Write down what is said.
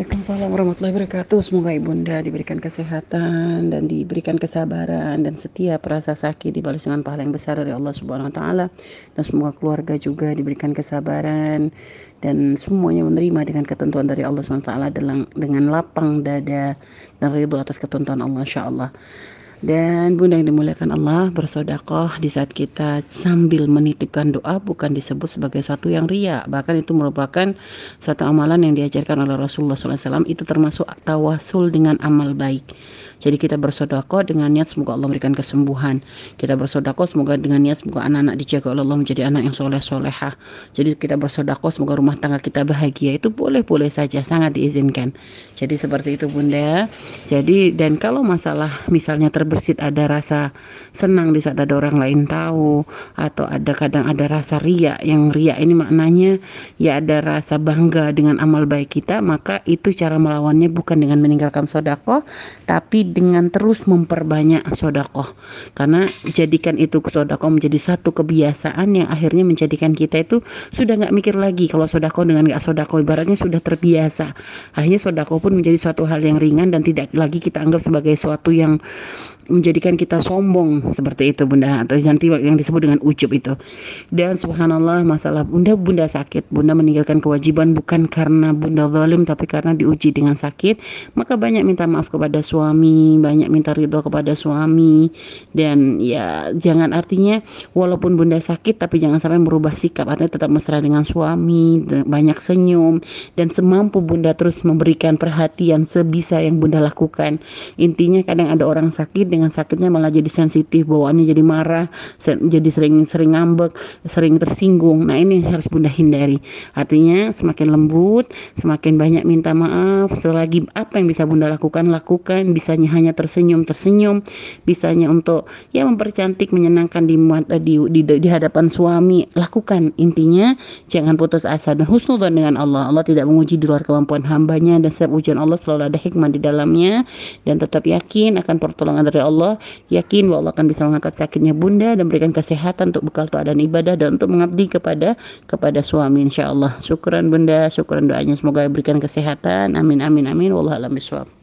Waalaikumsalam warahmatullahi wabarakatuh. Semoga ibunda diberikan kesehatan dan diberikan kesabaran dan setiap rasa sakit dibalas dengan pahala yang besar dari Allah Subhanahu wa taala. Dan semoga keluarga juga diberikan kesabaran dan semuanya menerima dengan ketentuan dari Allah Subhanahu wa taala dengan lapang dada dan ridho atas ketentuan Allah insyaallah. Dan bunda yang dimuliakan Allah bersodakoh di saat kita sambil menitipkan doa bukan disebut sebagai satu yang ria. Bahkan itu merupakan satu amalan yang diajarkan oleh Rasulullah SAW itu termasuk tawasul dengan amal baik. Jadi kita bersodakoh dengan niat semoga Allah memberikan kesembuhan. Kita bersodakoh semoga dengan niat semoga anak-anak dijaga oleh Allah menjadi anak yang soleh solehah. Jadi kita bersodakoh semoga rumah tangga kita bahagia. Itu boleh-boleh saja, sangat diizinkan. Jadi seperti itu bunda. Jadi dan kalau masalah misalnya ter bersit ada rasa senang di saat ada orang lain tahu atau ada kadang ada rasa ria yang ria ini maknanya ya ada rasa bangga dengan amal baik kita maka itu cara melawannya bukan dengan meninggalkan sodako tapi dengan terus memperbanyak sodako karena jadikan itu sodako menjadi satu kebiasaan yang akhirnya menjadikan kita itu sudah nggak mikir lagi kalau sodako dengan nggak sodako ibaratnya sudah terbiasa. Akhirnya sodako pun menjadi suatu hal yang ringan dan tidak lagi kita anggap sebagai suatu yang menjadikan kita sombong seperti itu bunda. Atau nanti yang disebut dengan ujub itu. Dan subhanallah masalah bunda bunda sakit. Bunda meninggalkan kewajiban bukan karena bunda zalim tapi karena diuji dengan sakit. Maka banyak minta maaf kepada suami banyak minta ridho kepada suami. Dan ya jangan artinya walaupun bunda sakit tapi jangan sampai merubah sikap. Artinya tetap mesra dengan suami banyak senyum. Dan semampu bunda terus memberikan perhatian sebisa yang bunda lakukan. Intinya kadang ada orang sakit dengan sakitnya malah jadi sensitif bawaannya jadi marah jadi sering sering ngambek sering tersinggung. Nah ini harus bunda hindari. Artinya semakin lembut semakin banyak minta maaf selagi apa yang bisa bunda lakukan lakukan. Bisanya hanya tersenyum tersenyum. Bisanya untuk ya mempercantik menyenangkan di di, di, di hadapan suami. Lakukan. Intinya jangan putus asa dan husnudzon dengan Allah. Allah tidak menguji di luar kemampuan hambanya dan setiap ujian Allah selalu ada hikmah di dalamnya. Dan tetap yakin akan pertolongan dari Allah Allah yakin bahwa Allah akan bisa mengangkat sakitnya bunda dan berikan kesehatan untuk bekal dan ibadah dan untuk mengabdi kepada kepada suami insya Allah. Syukuran bunda syukuran doanya. Semoga berikan kesehatan. Amin amin amin. Wallahu a'lam bishawab